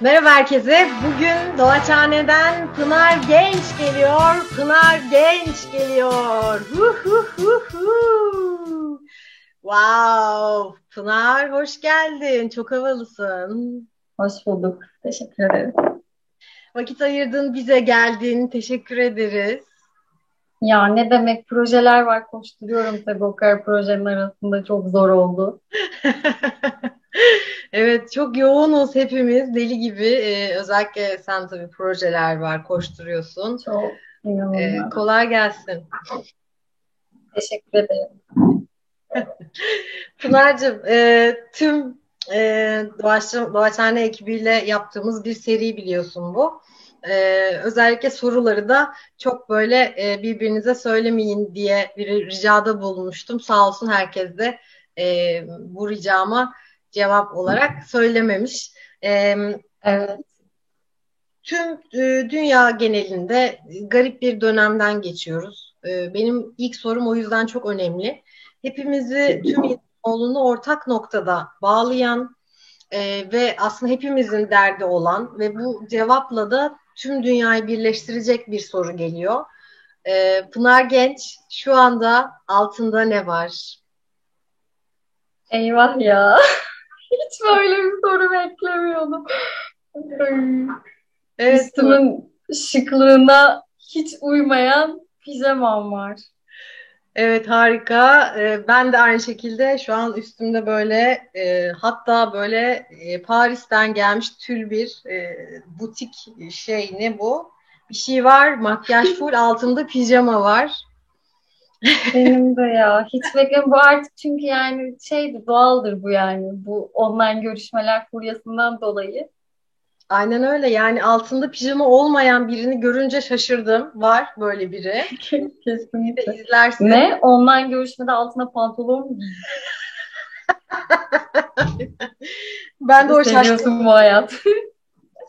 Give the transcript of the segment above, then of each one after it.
Merhaba herkese. Bugün Doğaçhane'den Pınar Genç geliyor. Pınar Genç geliyor. Hu hu hu hu. Wow. Pınar hoş geldin. Çok havalısın. Hoş bulduk. Teşekkür ederim. Vakit ayırdın, bize geldin. Teşekkür ederiz. Ya ne demek projeler var koşturuyorum tabii o kadar projenin arasında çok zor oldu. Evet çok yoğunuz hepimiz deli gibi. Ee, özellikle sen tabii projeler var koşturuyorsun. Çok Ee, kolay gelsin. Teşekkür ederim. Pınar'cığım e, tüm e, Doğaçhane ekibiyle yaptığımız bir seri biliyorsun bu. E, özellikle soruları da çok böyle e, birbirinize söylemeyin diye bir ricada bulunmuştum. Sağ olsun herkes de e, bu ricama cevap olarak söylememiş. E, Evet. Tüm e, dünya genelinde garip bir dönemden geçiyoruz. E, benim ilk sorum o yüzden çok önemli. Hepimizi, tüm insanoğlunu ortak noktada bağlayan e, ve aslında hepimizin derdi olan ve bu cevapla da tüm dünyayı birleştirecek bir soru geliyor. E, Pınar Genç, şu anda altında ne var? Eyvah ya. Hiç böyle bir soru beklemiyordum. Evet. Üstümün şıklığına hiç uymayan pijamam var. Evet harika. Ee, ben de aynı şekilde şu an üstümde böyle e, hatta böyle e, Paris'ten gelmiş tül bir e, butik şey ne bu? Bir şey var. Makyaj full altımda pijama var. Benim de ya. Hiç beklemiyorum. Bu artık çünkü yani şeydi doğaldır bu yani. Bu online görüşmeler furyasından dolayı. Aynen öyle. Yani altında pijama olmayan birini görünce şaşırdım. Var böyle biri. Bir Kesinlikle. izlersin. Ne? Online görüşmede altına pantolon mu? Ben de o şaşkın bu hayat.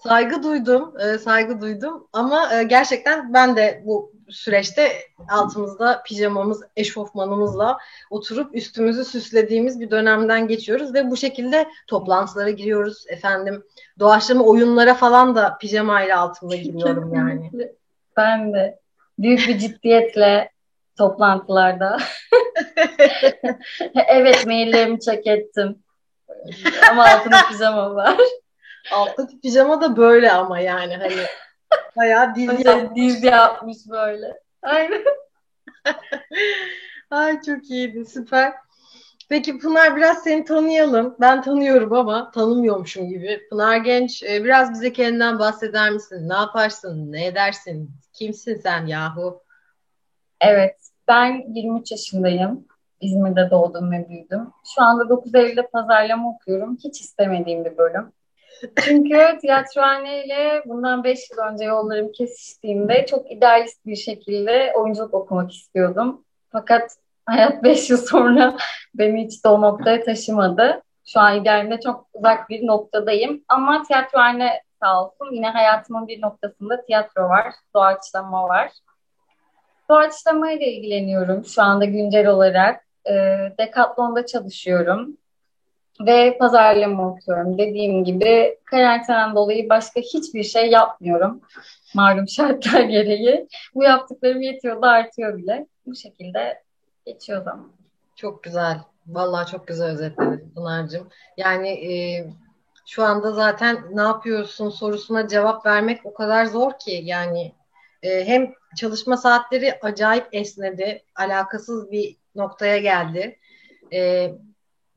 Saygı duydum, e, saygı duydum ama e, gerçekten ben de bu süreçte altımızda pijamamız, eşofmanımızla oturup üstümüzü süslediğimiz bir dönemden geçiyoruz ve bu şekilde toplantılara giriyoruz efendim. Doğaçlama oyunlara falan da pijamayla altımda giriyorum yani. Ben de büyük bir ciddiyetle toplantılarda. Evet maillerimi check ettim. Ama altında pijama var. Alttaki pijama da böyle ama yani hani bayağı diz yap- Böyle diz yapmış böyle. Aynen. Ay çok iyiydi, süper. Peki Pınar biraz seni tanıyalım. Ben tanıyorum ama tanımıyormuşum gibi. Pınar Genç, e, biraz bize kendinden bahseder misin? Ne yaparsın? Ne edersin? Kimsin sen yahu? Evet, ben 23 yaşındayım. İzmir'de doğdum ve büyüdüm. Şu anda 9 Eylül'de pazarlama okuyorum. Hiç istemediğim bir bölüm. Çünkü tiyatrohane ile bundan 5 yıl önce yollarım kesiştiğinde çok idealist bir şekilde oyunculuk okumak istiyordum. Fakat hayat 5 yıl sonra beni hiç de o noktaya taşımadı. Şu an idealimde çok uzak bir noktadayım. Ama tiyatrohane sağ olsun yine hayatımın bir noktasında tiyatro var, doğaçlama var. Doğaçlama ile ilgileniyorum şu anda güncel olarak. E, Decathlon'da çalışıyorum ve pazarlama okuyorum. Dediğim gibi karantinan dolayı başka hiçbir şey yapmıyorum. Malum şartlar gereği. Bu yaptıklarım yetiyor da artıyor bile. Bu şekilde geçiyor zaman. Çok güzel. Vallahi çok güzel özetledin Pınar'cığım. Yani e, şu anda zaten ne yapıyorsun sorusuna cevap vermek o kadar zor ki yani e, hem çalışma saatleri acayip esnedi, alakasız bir noktaya geldi. E,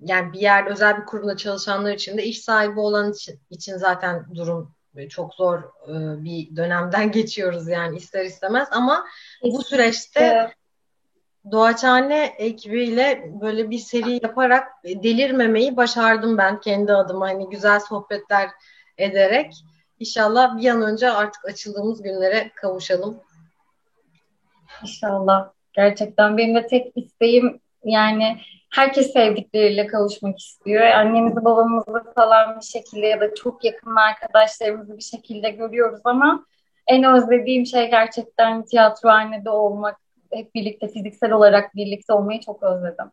yani bir yerde özel bir kurumda çalışanlar için de iş sahibi olan için, için zaten durum çok zor e, bir dönemden geçiyoruz yani ister istemez ama bu süreçte Doğaçhane ekibiyle böyle bir seri yaparak delirmemeyi başardım ben kendi adıma. Hani güzel sohbetler ederek. İnşallah bir an önce artık açıldığımız günlere kavuşalım. İnşallah. Gerçekten benim de tek isteğim yani herkes sevdikleriyle kavuşmak istiyor. Annemizi babamızı falan bir şekilde ya da çok yakın arkadaşlarımızı bir şekilde görüyoruz ama en özlediğim şey gerçekten tiyatrohanede olmak, hep birlikte fiziksel olarak birlikte olmayı çok özledim.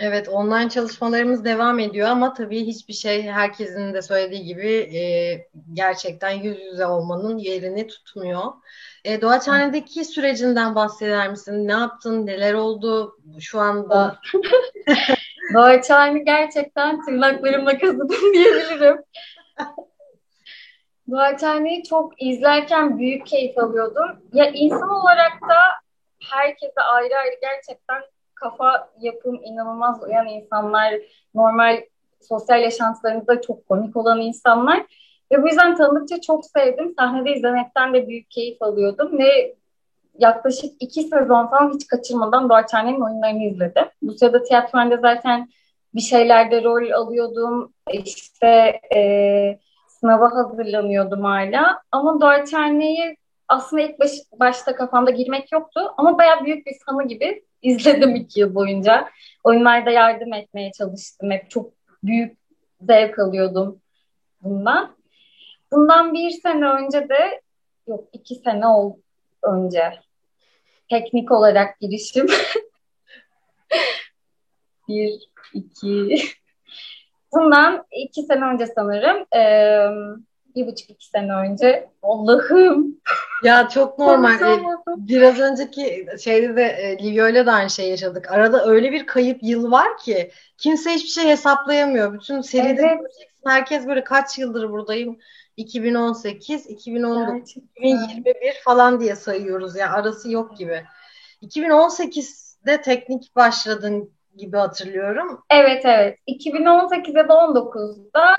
Evet, online çalışmalarımız devam ediyor ama tabii hiçbir şey herkesin de söylediği gibi e, gerçekten yüz yüze olmanın yerini tutmuyor. E, Doğaçhane'deki sürecinden bahseder misin? Ne yaptın? Neler oldu şu anda? Doğaçhane gerçekten tırnaklarımla kazıdım diyebilirim. Doğaçhane'yi çok izlerken büyük keyif alıyordum. Ya insan olarak da herkese ayrı ayrı gerçekten kafa yapım inanılmaz uyan insanlar, normal sosyal yaşantılarında çok komik olan insanlar. Ve bu yüzden tanıdıkça çok sevdim. Sahnede izlemekten de büyük keyif alıyordum ve yaklaşık iki sezon falan hiç kaçırmadan Doğaçhane'nin oyunlarını izledim. Bu sırada tiyatroda zaten bir şeylerde rol alıyordum. İşte e, sınava hazırlanıyordum hala. Ama Doğaçhane'yi aslında ilk baş, başta kafamda girmek yoktu. Ama bayağı büyük bir fanı gibi izledim iki yıl boyunca. Oyunlarda yardım etmeye çalıştım. Hep çok büyük zevk alıyordum bundan. Bundan bir sene önce de yok iki sene ol, önce teknik olarak girişim bir, iki bundan iki sene önce sanırım ee, bir buçuk iki sene önce Allah'ım ya çok normal. Ee, biraz önceki şeyde de e, Livio ile de aynı şey yaşadık. Arada öyle bir kayıp yıl var ki kimse hiçbir şey hesaplayamıyor. Bütün seride evet. herkes böyle kaç yıldır buradayım 2018, 2019, Gerçekten. 2021 falan diye sayıyoruz. Yani arası yok gibi. 2018'de teknik başladın gibi hatırlıyorum. Evet evet. 2018'de de 19'da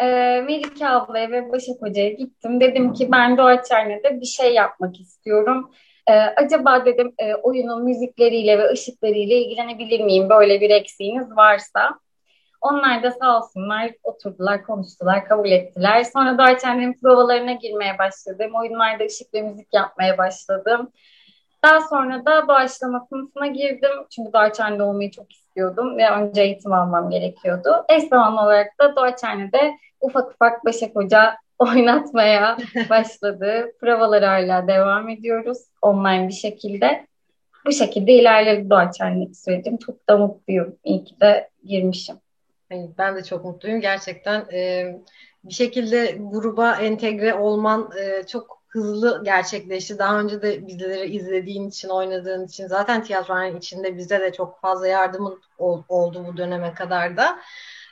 e, Melike ablaya ve Başak Hoca'ya gittim. Dedim ki ben Doğaçhane'de bir şey yapmak istiyorum. E, acaba dedim e, oyunun müzikleriyle ve ışıklarıyla ilgilenebilir miyim? Böyle bir eksiğiniz varsa. Onlar da sağ olsunlar oturdular, konuştular, kabul ettiler. Sonra Doğaçhane'nin provalarına girmeye başladım. Oyunlarda ışık ve müzik yapmaya başladım. Daha sonra da doğaçlama sınıfına girdim. Çünkü Doğaçhane'de olmayı çok istiyordum ve önce eğitim almam gerekiyordu. Eş zamanlı olarak da Doğaçhane'de ufak ufak Başak Hoca oynatmaya başladı. Provaları hala devam ediyoruz online bir şekilde. Bu şekilde ilerledi Doğaçhane'deki sürecim. Çok da mutluyum. İyi ki de girmişim. Ben de çok mutluyum. Gerçekten e, bir şekilde gruba entegre olman e, çok hızlı gerçekleşti. Daha önce de bizleri izlediğin için, oynadığın için zaten tiyatronun içinde bize de çok fazla yardımın ol, oldu bu döneme kadar da.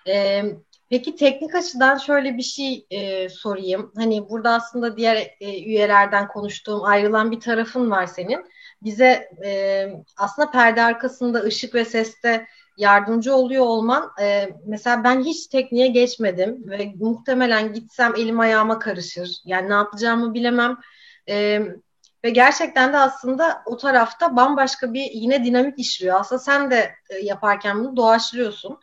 E, peki teknik açıdan şöyle bir şey e, sorayım. Hani burada aslında diğer e, üyelerden konuştuğum ayrılan bir tarafın var senin. Bize e, aslında perde arkasında ışık ve seste yardımcı oluyor olman e, mesela ben hiç tekniğe geçmedim ve muhtemelen gitsem elim ayağıma karışır. Yani ne yapacağımı bilemem. E, ve gerçekten de aslında o tarafta bambaşka bir yine dinamik işliyor. Aslında sen de e, yaparken bunu doğaçlıyorsun.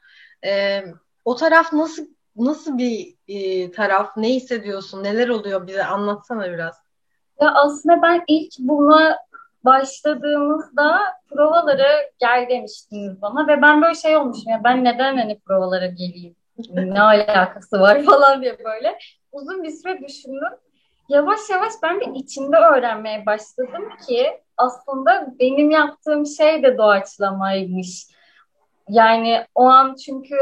E, o taraf nasıl nasıl bir e, taraf? Ne hissediyorsun? Neler oluyor? Bize anlatsana biraz. Ya aslında ben ilk buna başladığımızda provalara gel demiştiniz bana ve ben böyle şey olmuşum ya ben neden hani provalara geleyim ne alakası var falan diye böyle uzun bir süre düşündüm. Yavaş yavaş ben bir içinde öğrenmeye başladım ki aslında benim yaptığım şey de doğaçlamaymış. Yani o an çünkü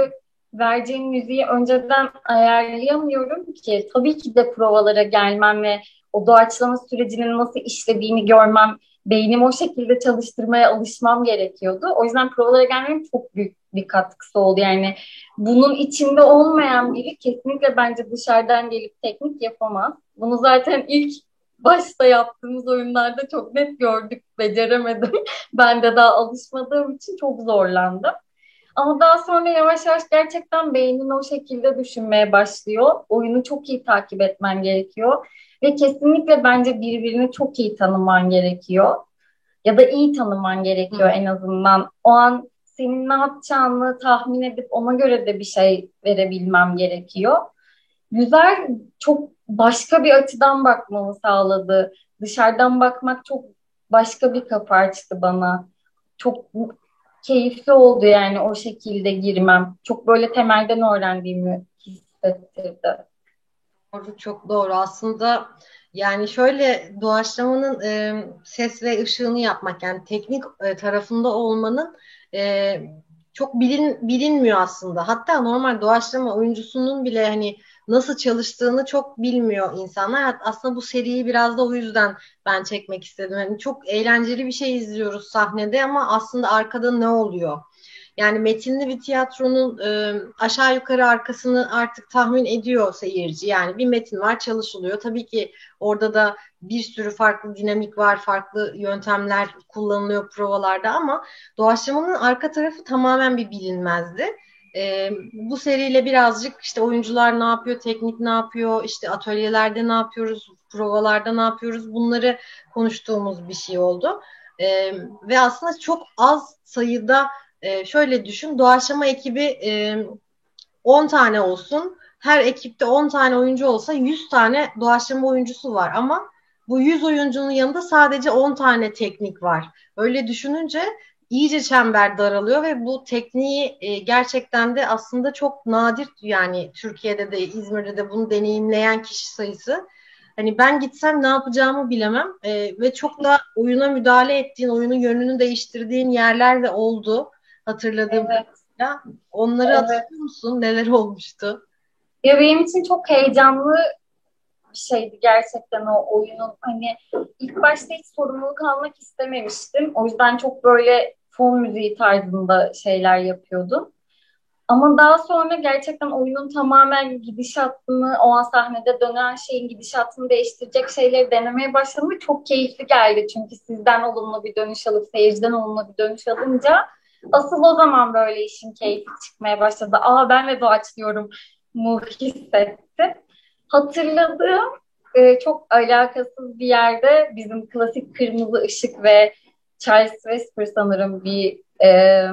vereceğim müziği önceden ayarlayamıyorum ki. Tabii ki de provalara gelmem ve o doğaçlama sürecinin nasıl işlediğini görmem beynimi o şekilde çalıştırmaya alışmam gerekiyordu. O yüzden provalara gelmemin çok büyük bir katkısı oldu. Yani bunun içinde olmayan biri kesinlikle bence dışarıdan gelip teknik yapamaz. Bunu zaten ilk başta yaptığımız oyunlarda çok net gördük, beceremedim. ben de daha alışmadığım için çok zorlandım. Ama daha sonra yavaş yavaş gerçekten beynin o şekilde düşünmeye başlıyor. Oyunu çok iyi takip etmen gerekiyor. Ve kesinlikle bence birbirini çok iyi tanıman gerekiyor. Ya da iyi tanıman gerekiyor Hı. en azından. O an senin ne yapacağını tahmin edip ona göre de bir şey verebilmem gerekiyor. Güzel, çok başka bir açıdan bakmamı sağladı. Dışarıdan bakmak çok başka bir kapı açtı bana. Çok keyifli oldu yani o şekilde girmem. Çok böyle temelden öğrendiğimi hissettirdi. Doğru, çok doğru. Aslında yani şöyle doğaçlamanın e, ses ve ışığını yapmak yani teknik e, tarafında olmanın e, çok bilin, bilinmiyor aslında. Hatta normal doğaçlama oyuncusunun bile hani nasıl çalıştığını çok bilmiyor insanlar. Aslında bu seriyi biraz da o yüzden ben çekmek istedim. Yani çok eğlenceli bir şey izliyoruz sahnede ama aslında arkada ne oluyor? Yani metinli bir tiyatronun e, aşağı yukarı arkasını artık tahmin ediyor seyirci. Yani bir metin var çalışılıyor. Tabii ki orada da bir sürü farklı dinamik var, farklı yöntemler kullanılıyor provalarda ama doğaçlamanın arka tarafı tamamen bir bilinmezdi. E, bu seriyle birazcık işte oyuncular ne yapıyor, teknik ne yapıyor, işte atölyelerde ne yapıyoruz, provalarda ne yapıyoruz bunları konuştuğumuz bir şey oldu. E, ve aslında çok az sayıda e, şöyle düşün doğaçlama ekibi e, 10 tane olsun. Her ekipte 10 tane oyuncu olsa 100 tane doğaçlama oyuncusu var ama bu 100 oyuncunun yanında sadece 10 tane teknik var. Öyle düşününce iyice çember daralıyor ve bu tekniği e, gerçekten de aslında çok nadir yani Türkiye'de de İzmir'de de bunu deneyimleyen kişi sayısı. Hani ben gitsem ne yapacağımı bilemem e, ve çok da oyuna müdahale ettiğin, oyunun yönünü değiştirdiğin yerler de oldu hatırladığım evet. ya onları evet. hatırlıyor musun? Neler olmuştu? Ya benim için çok heyecanlı şeydi gerçekten o oyunun. Hani ilk başta hiç sorumluluk almak istememiştim. O yüzden çok böyle fon müziği tarzında şeyler yapıyordum. Ama daha sonra gerçekten oyunun tamamen gidişatını, o an sahnede dönen şeyin gidişatını değiştirecek şeyleri denemeye başladım çok keyifli geldi. Çünkü sizden olumlu bir dönüş alıp, seyirciden olumlu bir dönüş alınca Asıl o zaman böyle işin keyfi çıkmaya başladı. Aa ben de doğaçlıyorum mu hissettim. Hatırladığım e, çok alakasız bir yerde bizim klasik kırmızı ışık ve Charles Whisper sanırım bir e,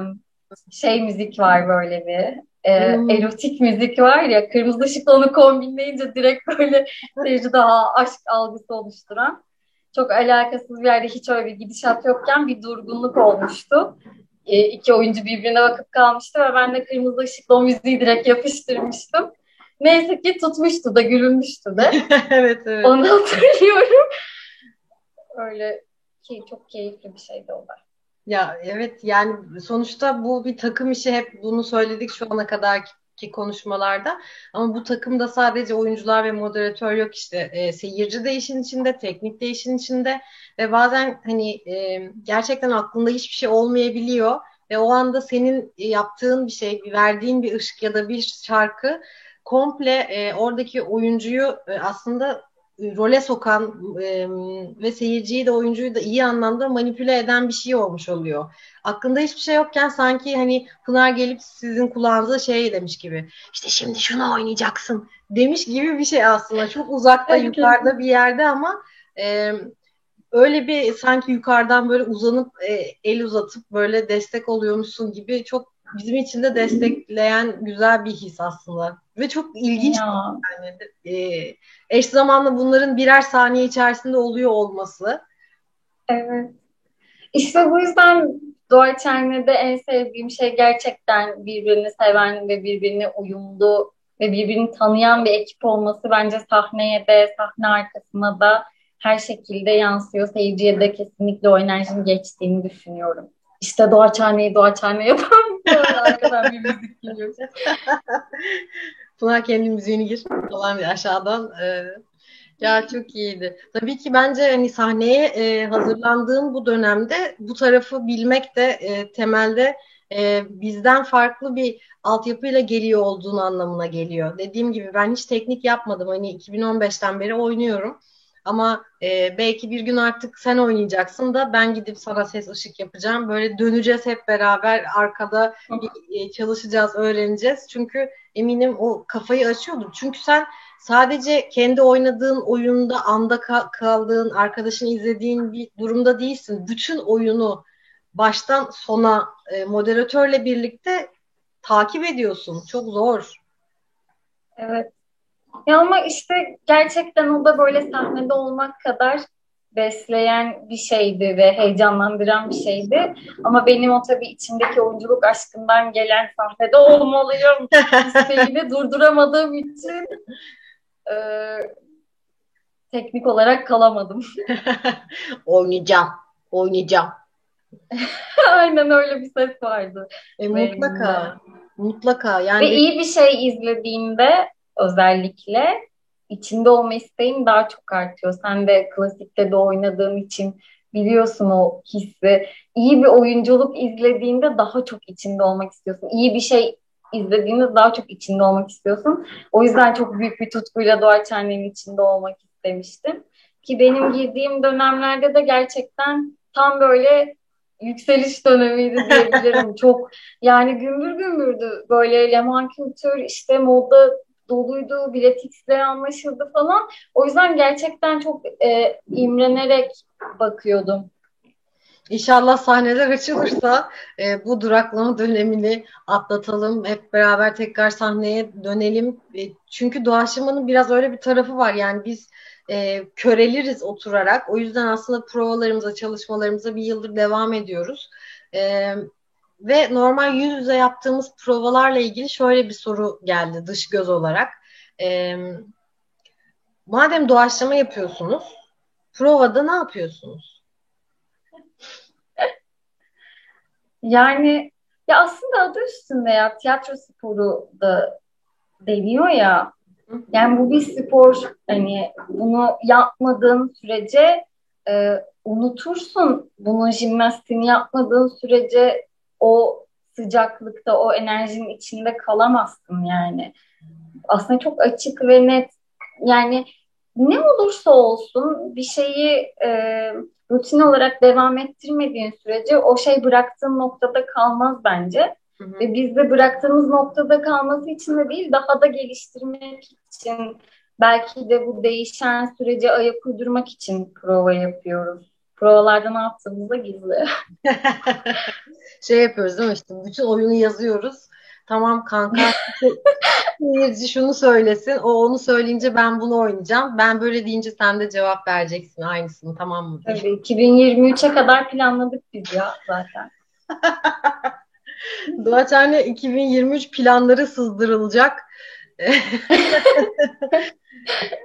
şey müzik var böyle bir e, hmm. erotik müzik var ya kırmızı ışıkla onu kombinleyince direkt böyle seyirci daha aşk algısı oluşturan çok alakasız bir yerde hiç öyle bir gidişat yokken bir durgunluk olmuştu e, iki oyuncu birbirine bakıp kalmıştı ve ben de kırmızı ışıkla o müziği direkt yapıştırmıştım. Neyse ki tutmuştu da gülünmüştü de. evet evet. Onu hatırlıyorum. Öyle ki çok keyifli bir şeydi o da. Ya evet yani sonuçta bu bir takım işi hep bunu söyledik şu ana kadar ki konuşmalarda. Ama bu takımda sadece oyuncular ve moderatör yok işte. E, seyirci de işin içinde, teknik de işin içinde ve bazen hani e, gerçekten aklında hiçbir şey olmayabiliyor ve o anda senin yaptığın bir şey, verdiğin bir ışık ya da bir şarkı komple e, oradaki oyuncuyu e, aslında role sokan e, ve seyirciyi de oyuncuyu da iyi anlamda manipüle eden bir şey olmuş oluyor. Aklında hiçbir şey yokken sanki hani Pınar gelip sizin kulağınıza şey demiş gibi işte şimdi şunu oynayacaksın demiş gibi bir şey aslında. Çok uzakta yukarıda bir yerde ama e, öyle bir sanki yukarıdan böyle uzanıp e, el uzatıp böyle destek oluyormuşsun gibi çok bizim için de destekleyen güzel bir his aslında. Ve çok ilginç ya. yani. E, eş zamanlı bunların birer saniye içerisinde oluyor olması. Evet. İşte bu yüzden Doğa Çerne'de en sevdiğim şey gerçekten birbirini seven ve birbirine uyumlu ve birbirini tanıyan bir ekip olması bence sahneye de sahne arkasına da her şekilde yansıyor. Seyirciye de kesinlikle o enerjinin geçtiğini düşünüyorum. İşte Doğaçhane'yi Doğaçhane yapan arkadan bir müzik geliyor. Pınar kendi müziğini gir falan bir aşağıdan. E, ya çok iyiydi. Tabii ki bence hani sahneye e, hazırlandığım bu dönemde bu tarafı bilmek de e, temelde bizden farklı bir altyapıyla geliyor olduğunu anlamına geliyor. Dediğim gibi ben hiç teknik yapmadım. Hani 2015'ten beri oynuyorum. Ama e, belki bir gün artık sen oynayacaksın da ben gidip sana ses ışık yapacağım. Böyle döneceğiz hep beraber arkada e, çalışacağız, öğreneceğiz. Çünkü eminim o kafayı açıyordur. Çünkü sen sadece kendi oynadığın oyunda anda kaldığın, arkadaşını izlediğin bir durumda değilsin. Bütün oyunu baştan sona e, moderatörle birlikte takip ediyorsun. Çok zor. Evet. Ya ama işte gerçekten o da böyle sahnede olmak kadar besleyen bir şeydi ve heyecanlandıran bir şeydi. Ama benim o tabii içindeki oyunculuk aşkından gelen sahnede olmalıyım isteğini durduramadığım için e, teknik olarak kalamadım. oynayacağım, oynayacağım. Aynen öyle bir ses vardı. E, mutlaka. Mutlaka. Yani Ve iyi bir şey izlediğinde özellikle içinde olma isteğin daha çok artıyor. Sen de klasikte de oynadığın için biliyorsun o hissi. İyi bir oyunculuk izlediğinde daha çok içinde olmak istiyorsun. İyi bir şey izlediğinde daha çok içinde olmak istiyorsun. O yüzden çok büyük bir tutkuyla Doğaç Anne'nin içinde olmak istemiştim. Ki benim girdiğim dönemlerde de gerçekten tam böyle yükseliş dönemiydi diyebilirim. Çok yani gümbür gümbürdü. Böyle Leman Kültür işte moda doluydu, bilet x'leri anlaşıldı falan. O yüzden gerçekten çok e, imrenerek bakıyordum. İnşallah sahneler açılırsa e, bu duraklama dönemini atlatalım. Hep beraber tekrar sahneye dönelim. E, çünkü doğaçlamanın biraz öyle bir tarafı var. Yani biz e, köreliriz oturarak. O yüzden aslında provalarımıza, çalışmalarımıza bir yıldır devam ediyoruz. E, ve normal yüz yüze yaptığımız provalarla ilgili şöyle bir soru geldi dış göz olarak. E, madem doğaçlama yapıyorsunuz, provada ne yapıyorsunuz? Yani ya aslında adı üstünde ya tiyatro sporu da deniyor ya. Yani bu bir spor. Hani bunu yapmadığın sürece e, unutursun. Bunun jimnastiğini yapmadığın sürece o sıcaklıkta, o enerjinin içinde kalamazsın yani. Aslında çok açık ve net. Yani ne olursa olsun bir şeyi e, rutin olarak devam ettirmediğin sürece o şey bıraktığın noktada kalmaz bence. Hı hı. Ve biz de bıraktığımız noktada kalması için de değil, daha da geliştirmek için, belki de bu değişen sürece ayak uydurmak için prova yapıyoruz. Provalarda ne yaptığımız da gizli. şey yapıyoruz değil mi işte bütün oyunu yazıyoruz. Tamam kanka seyirci şunu söylesin. O onu söyleyince ben bunu oynayacağım. Ben böyle deyince sen de cevap vereceksin aynısını tamam mı? Tabii 2023'e kadar planladık biz ya zaten. Doğaçhane 2023 planları sızdırılacak.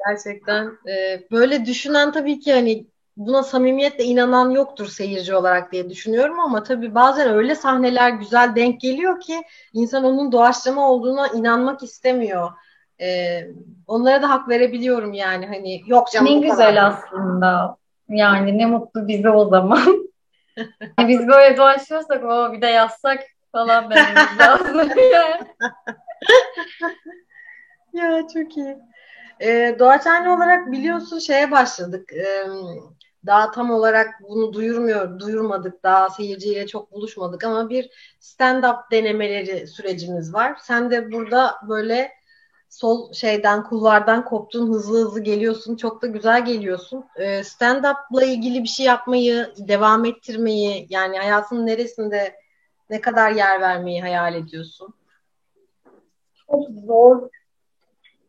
Gerçekten e, böyle düşünen tabii ki hani buna samimiyetle inanan yoktur seyirci olarak diye düşünüyorum ama tabii bazen öyle sahneler güzel denk geliyor ki insan onun doğaçlama olduğuna inanmak istemiyor. Ee, onlara da hak verebiliyorum yani hani yok canım. Ne güzel kadar. aslında. Yani ne mutlu bize o zaman. Biz böyle doğaçlıyorsak o bir de yazsak falan dememiz lazım. ya çok iyi. Ee, Doğaçhane olarak biliyorsun şeye başladık. Ee, daha tam olarak bunu duyurmuyor, duyurmadık. Daha seyirciyle çok buluşmadık ama bir stand-up denemeleri sürecimiz var. Sen de burada böyle sol şeyden, kullardan koptun, hızlı hızlı geliyorsun. Çok da güzel geliyorsun. Ee, stand-up'la ilgili bir şey yapmayı, devam ettirmeyi, yani hayatının neresinde ne kadar yer vermeyi hayal ediyorsun? Çok zor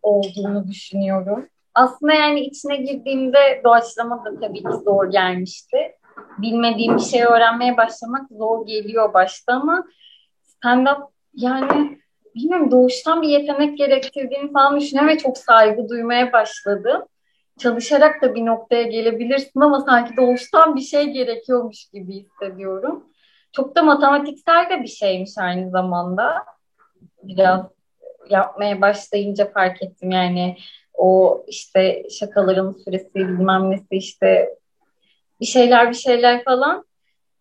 olduğunu düşünüyorum. Aslında yani içine girdiğimde doğaçlama da tabii ki zor gelmişti. Bilmediğim bir şey öğrenmeye başlamak zor geliyor başta ama stand-up yani bilmiyorum doğuştan bir yetenek gerektirdiğini falan düşünüyorum ve çok saygı duymaya başladım. Çalışarak da bir noktaya gelebilirsin ama sanki doğuştan bir şey gerekiyormuş gibi hissediyorum. Çok da matematiksel de bir şeymiş aynı zamanda. Biraz yapmaya başlayınca fark ettim yani o işte şakaların süresi bilmem nesi işte bir şeyler bir şeyler falan.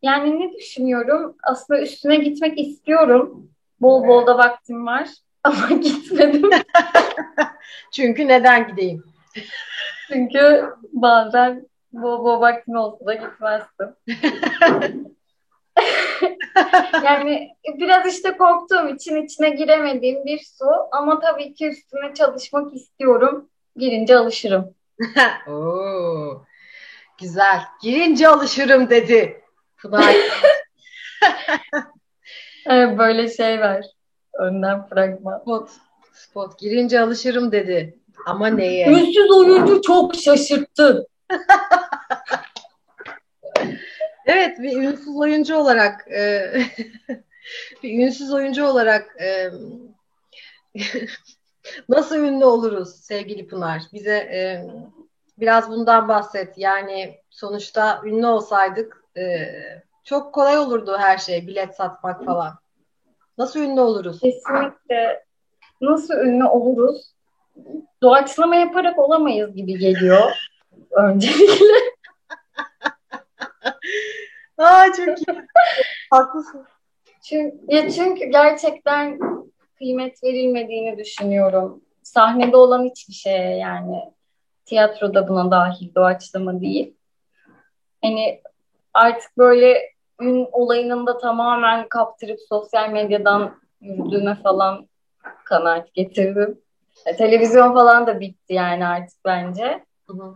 Yani ne düşünüyorum? Aslında üstüne gitmek istiyorum. Bol bol da vaktim var ama gitmedim. Çünkü neden gideyim? Çünkü bazen bol bol vaktim olsa da gitmezdim. yani biraz işte korktuğum için içine giremediğim bir su ama tabii ki üstüne çalışmak istiyorum. Girince alışırım. Oo, güzel. Girince alışırım dedi. Evet, böyle şey var. Önden fragman. Spot. Spot. Girince alışırım dedi. Ama neye? Ünsüz oyuncu çok şaşırttı. Evet bir ünsüz oyuncu olarak e, bir ünsüz oyuncu olarak e, nasıl ünlü oluruz sevgili Pınar? Bize e, biraz bundan bahset. Yani sonuçta ünlü olsaydık e, çok kolay olurdu her şey. Bilet satmak falan. Nasıl ünlü oluruz? Kesinlikle. Nasıl ünlü oluruz? Doğaçlama yaparak olamayız gibi geliyor. Öncelikle. Aa çok iyi. Haklısın. Çünkü, ya çünkü gerçekten kıymet verilmediğini düşünüyorum. Sahnede olan hiçbir şeye yani tiyatroda buna dahil doğaçlama değil. Hani artık böyle ün olayının da tamamen kaptırıp sosyal medyadan yürüdüğüne falan kanaat getirdim. E, televizyon falan da bitti yani artık bence. Hı hı.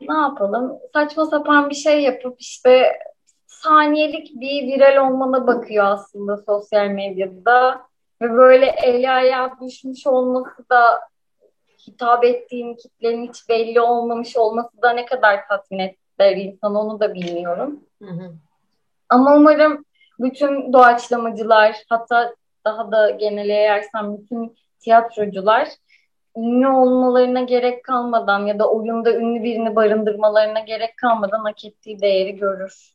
Ne yapalım? Saçma sapan bir şey yapıp işte saniyelik bir viral olmana bakıyor aslında sosyal medyada. Ve böyle eli ayağa düşmüş olması da hitap ettiğim kitlenin hiç belli olmamış olması da ne kadar tatmin eder insan onu da bilmiyorum. Hı hı. Ama umarım bütün doğaçlamacılar hatta daha da geneleyersem bütün tiyatrocular ünlü olmalarına gerek kalmadan ya da oyunda ünlü birini barındırmalarına gerek kalmadan hak ettiği değeri görür.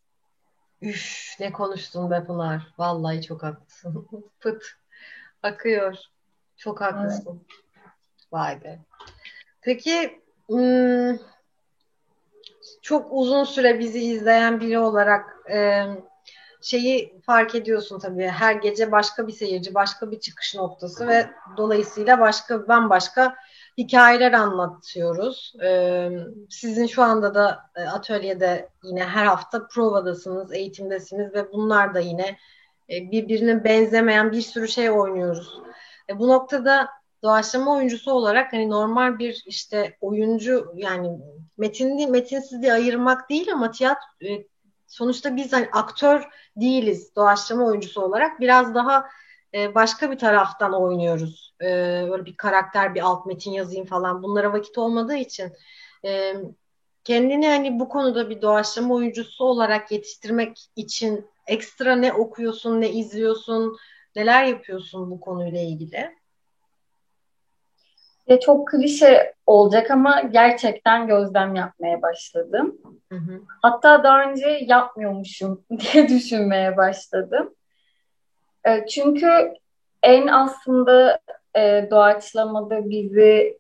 Üf ne konuştun be Pınar. Vallahi çok haklısın. Pıt. Akıyor. Çok haklısın. Vay be. Peki hmm, çok uzun süre bizi izleyen biri olarak şeyi fark ediyorsun tabii. Her gece başka bir seyirci, başka bir çıkış noktası ve dolayısıyla başka bambaşka hikayeler anlatıyoruz. Sizin şu anda da e, atölyede yine her hafta provadasınız, eğitimdesiniz ve bunlar da yine e, birbirine benzemeyen bir sürü şey oynuyoruz. E, bu noktada doğaçlama oyuncusu olarak hani normal bir işte oyuncu yani metinli metinsizliği ayırmak değil ama tiyatro e, sonuçta biz hani aktör değiliz doğaçlama oyuncusu olarak biraz daha e, başka bir taraftan oynuyoruz. E, böyle bir karakter, bir alt metin yazayım falan bunlara vakit olmadığı için e, kendini hani bu konuda bir doğaçlama oyuncusu olarak yetiştirmek için ekstra ne okuyorsun, ne izliyorsun, neler yapıyorsun bu konuyla ilgili? Ya çok klişe olacak ama gerçekten gözlem yapmaya başladım. Hı hı. Hatta daha önce yapmıyormuşum diye düşünmeye başladım. E, çünkü en aslında e, doğaçlamada bizi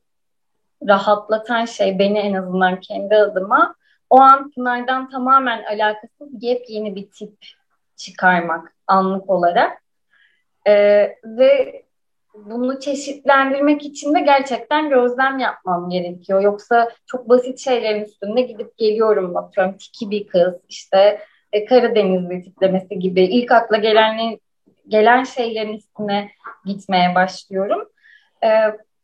rahatlatan şey beni en azından kendi adıma o an Pınar'dan tamamen alakasız yepyeni bir tip çıkarmak anlık olarak. E, ve bunu çeşitlendirmek için de gerçekten gözlem yapmam gerekiyor. Yoksa çok basit şeylerin üstünde gidip geliyorum atıyorum tiki bir kız işte e, Karadenizli tiplemesi gibi ilk akla gelen gelen şeylerin üstüne gitmeye başlıyorum. E,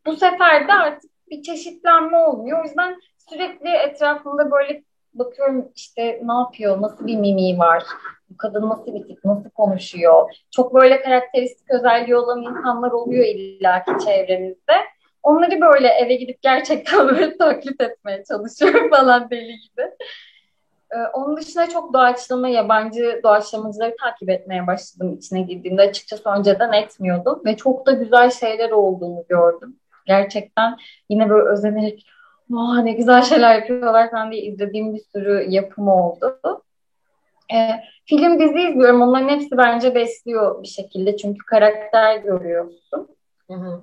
bu sefer de artık bir çeşitlenme olmuyor. O yüzden sürekli etrafımda böyle bakıyorum işte ne yapıyor, nasıl bir mimiği var, bu kadın nasıl bir tip, nasıl konuşuyor. Çok böyle karakteristik özelliği olan insanlar oluyor illaki çevremizde. Onları böyle eve gidip gerçekten böyle taklit etmeye çalışıyorum falan deli gibi. Ee, onun dışında çok doğaçlama, yabancı doğaçlamacıları takip etmeye başladım içine girdiğimde. Açıkçası önceden etmiyordum ve çok da güzel şeyler olduğunu gördüm. Gerçekten yine böyle özenerek Vah ne güzel şeyler yapıyorlar falan diye izlediğim bir sürü yapım oldu. E, film dizi izliyorum. Onların hepsi bence besliyor bir şekilde. Çünkü karakter görüyorsun. Hı hı.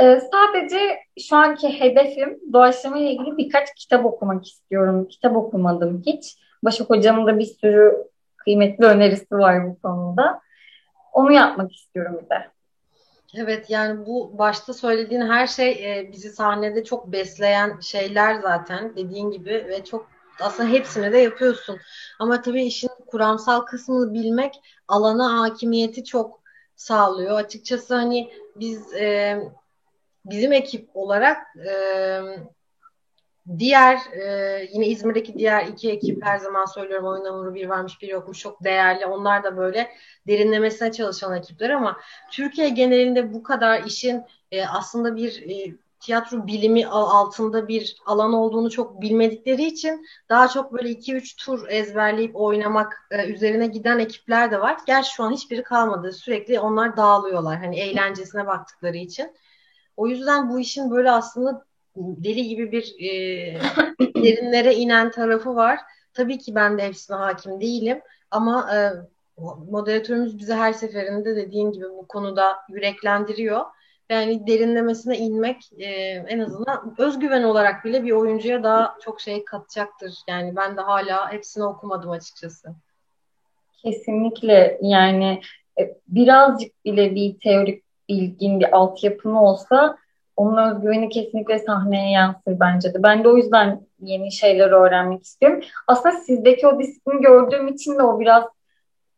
E, sadece şu anki hedefim doğaçlama ile ilgili birkaç kitap okumak istiyorum. Kitap okumadım hiç. Başak Hocam'ın da bir sürü kıymetli önerisi var bu konuda. Onu yapmak istiyorum bir de. Evet yani bu başta söylediğin her şey e, bizi sahnede çok besleyen şeyler zaten dediğin gibi ve çok aslında hepsini de yapıyorsun. Ama tabii işin kuramsal kısmını bilmek alana hakimiyeti çok sağlıyor. Açıkçası hani biz e, bizim ekip olarak e, diğer e, yine İzmir'deki diğer iki ekip her zaman söylüyorum oyun hamuru bir varmış bir yokmuş çok değerli. Onlar da böyle derinlemesine çalışan ekipler ama Türkiye genelinde bu kadar işin e, aslında bir e, tiyatro bilimi altında bir alan olduğunu çok bilmedikleri için daha çok böyle 2-3 tur ezberleyip oynamak e, üzerine giden ekipler de var. Gerçi şu an hiçbiri kalmadı. Sürekli onlar dağılıyorlar. Hani eğlencesine baktıkları için. O yüzden bu işin böyle aslında deli gibi bir e, derinlere inen tarafı var. Tabii ki ben de hepsine hakim değilim ama e, moderatörümüz bize her seferinde dediğin gibi bu konuda yüreklendiriyor. Yani derinlemesine inmek e, en azından özgüven olarak bile bir oyuncuya daha çok şey katacaktır. Yani ben de hala hepsini okumadım açıkçası. Kesinlikle yani e, birazcık bile bir teorik bilgin, bir altyapın olsa onun özgüveni kesinlikle sahneye yansır bence de. Ben de o yüzden yeni şeyler öğrenmek istiyorum. Aslında sizdeki o disiplini gördüğüm için de o biraz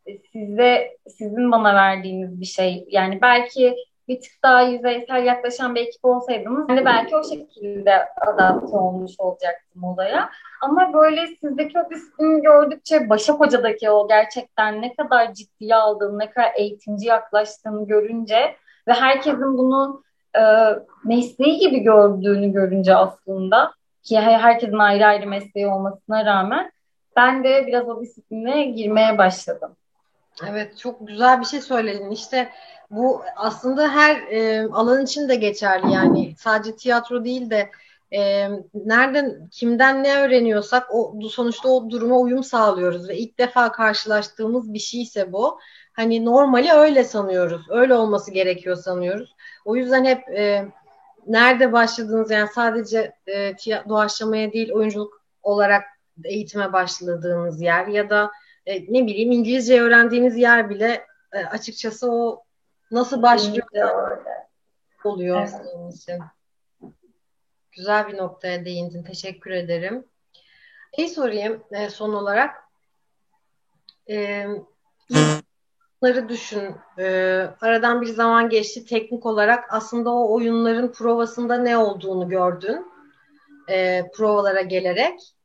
e, size sizin bana verdiğiniz bir şey. Yani belki bir tık daha yüzeysel yaklaşan bir ekip olsaydınız de belki o şekilde adapte olmuş olacaktım olaya. Ama böyle sizdeki o disiplini gördükçe Başak Hoca'daki o gerçekten ne kadar ciddiye aldığını, ne kadar eğitimci yaklaştığını görünce ve herkesin bunu e, mesleği gibi gördüğünü görünce aslında ki herkesin ayrı ayrı mesleği olmasına rağmen ben de biraz o disipline girmeye başladım. Evet çok güzel bir şey söyledin. İşte bu aslında her e, alan için de geçerli yani. Sadece tiyatro değil de e, nereden kimden ne öğreniyorsak o sonuçta o duruma uyum sağlıyoruz ve ilk defa karşılaştığımız bir şeyse bu. Hani normali öyle sanıyoruz. Öyle olması gerekiyor sanıyoruz. O yüzden hep e, nerede başladınız? Yani sadece e, doğaçlamaya değil oyunculuk olarak eğitime başladığınız yer ya da e, ne bileyim İngilizce öğrendiğiniz yer bile e, açıkçası o nasıl başlıyor oluyor evet. senin için. Güzel bir noktaya değindin. Teşekkür ederim. Şey sorayım e, son olarak. E, oyunları düşün. E, aradan bir zaman geçti. Teknik olarak aslında o oyunların provasında ne olduğunu gördün. E, provalara gelerek.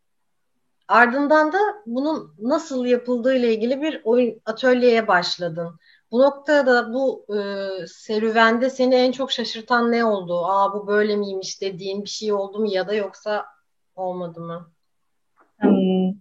Ardından da bunun nasıl yapıldığı ile ilgili bir oyun atölyeye başladın. Bu noktada bu e, serüvende seni en çok şaşırtan ne oldu? Aa bu böyle miymiş dediğin bir şey oldu mu ya da yoksa olmadı mı? Hmm.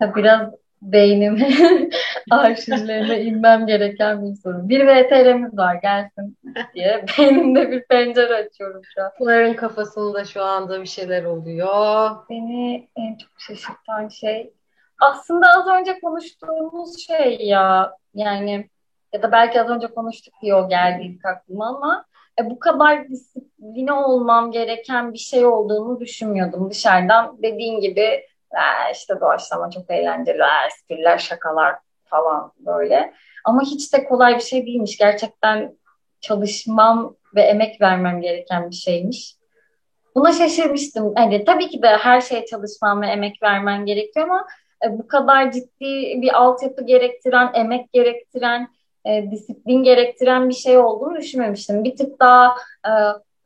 Biraz beynim arşivlerine inmem gereken bir soru. Bir VTR'miz var gelsin diye beynimde bir pencere açıyorum şu an. Pınar'ın kafasında şu anda bir şeyler oluyor. Beni en çok şaşırtan şey aslında az önce konuştuğumuz şey ya yani ya da belki az önce konuştuk diye o geldi ilk aklıma ama e, bu kadar disipline olmam gereken bir şey olduğunu düşünmüyordum dışarıdan. Dediğin gibi e, işte doğaçlama çok eğlenceli, espriler, şakalar falan böyle. Ama hiç de kolay bir şey değilmiş. Gerçekten çalışmam ve emek vermem gereken bir şeymiş. Buna şaşırmıştım. Yani tabii ki de her şeye çalışmam ve emek vermen gerekiyor ama e, bu kadar ciddi bir altyapı gerektiren, emek gerektiren, e, disiplin gerektiren bir şey olduğunu düşünmemiştim. Bir tık daha e,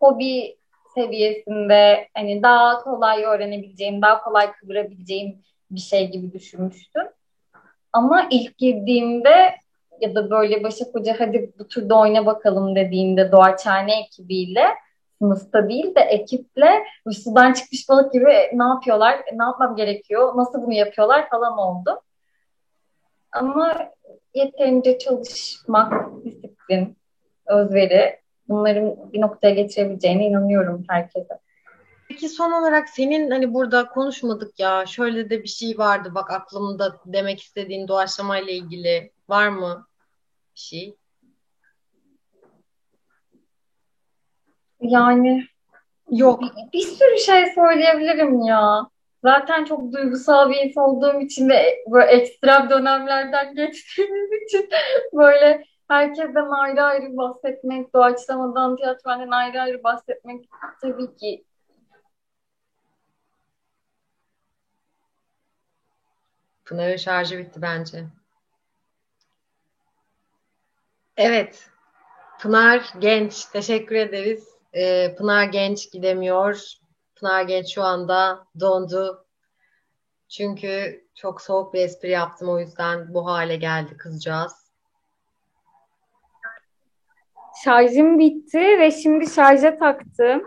hobi seviyesinde hani daha kolay öğrenebileceğim, daha kolay kıvırabileceğim bir şey gibi düşünmüştüm. Ama ilk girdiğimde ya da böyle Başak Hoca hadi bu turda oyna bakalım dediğinde Doğaçhane ekibiyle sınıfta değil de ekiple sudan çıkmış balık gibi ne yapıyorlar, ne yapmam gerekiyor, nasıl bunu yapıyorlar falan oldu. Ama yeterince çalışmak, disiplin, özveri bunların bir noktaya getirebileceğine inanıyorum herkese. Peki son olarak senin hani burada konuşmadık ya şöyle de bir şey vardı bak aklımda demek istediğin doğaçlama ile ilgili var mı bir şey? Yani yok. Bir, bir sürü şey söyleyebilirim ya. Zaten çok duygusal bir insan olduğum için ve böyle ekstrem dönemlerden geçtiğimiz için böyle herkesten ayrı ayrı bahsetmek, doğaçlamadan, tiyatrodan ayrı ayrı bahsetmek tabii ki Pınar'ın şarjı bitti bence. Evet. Pınar Genç. Teşekkür ederiz. Ee, Pınar Genç gidemiyor. Pınar Genç şu anda dondu. Çünkü çok soğuk bir espri yaptım. O yüzden bu hale geldi kızcağız. Şarjım bitti ve şimdi şarja taktım.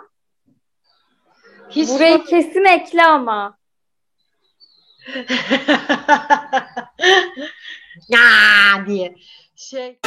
Hiç Burayı so- kesin ekle ama. ya diye. Şey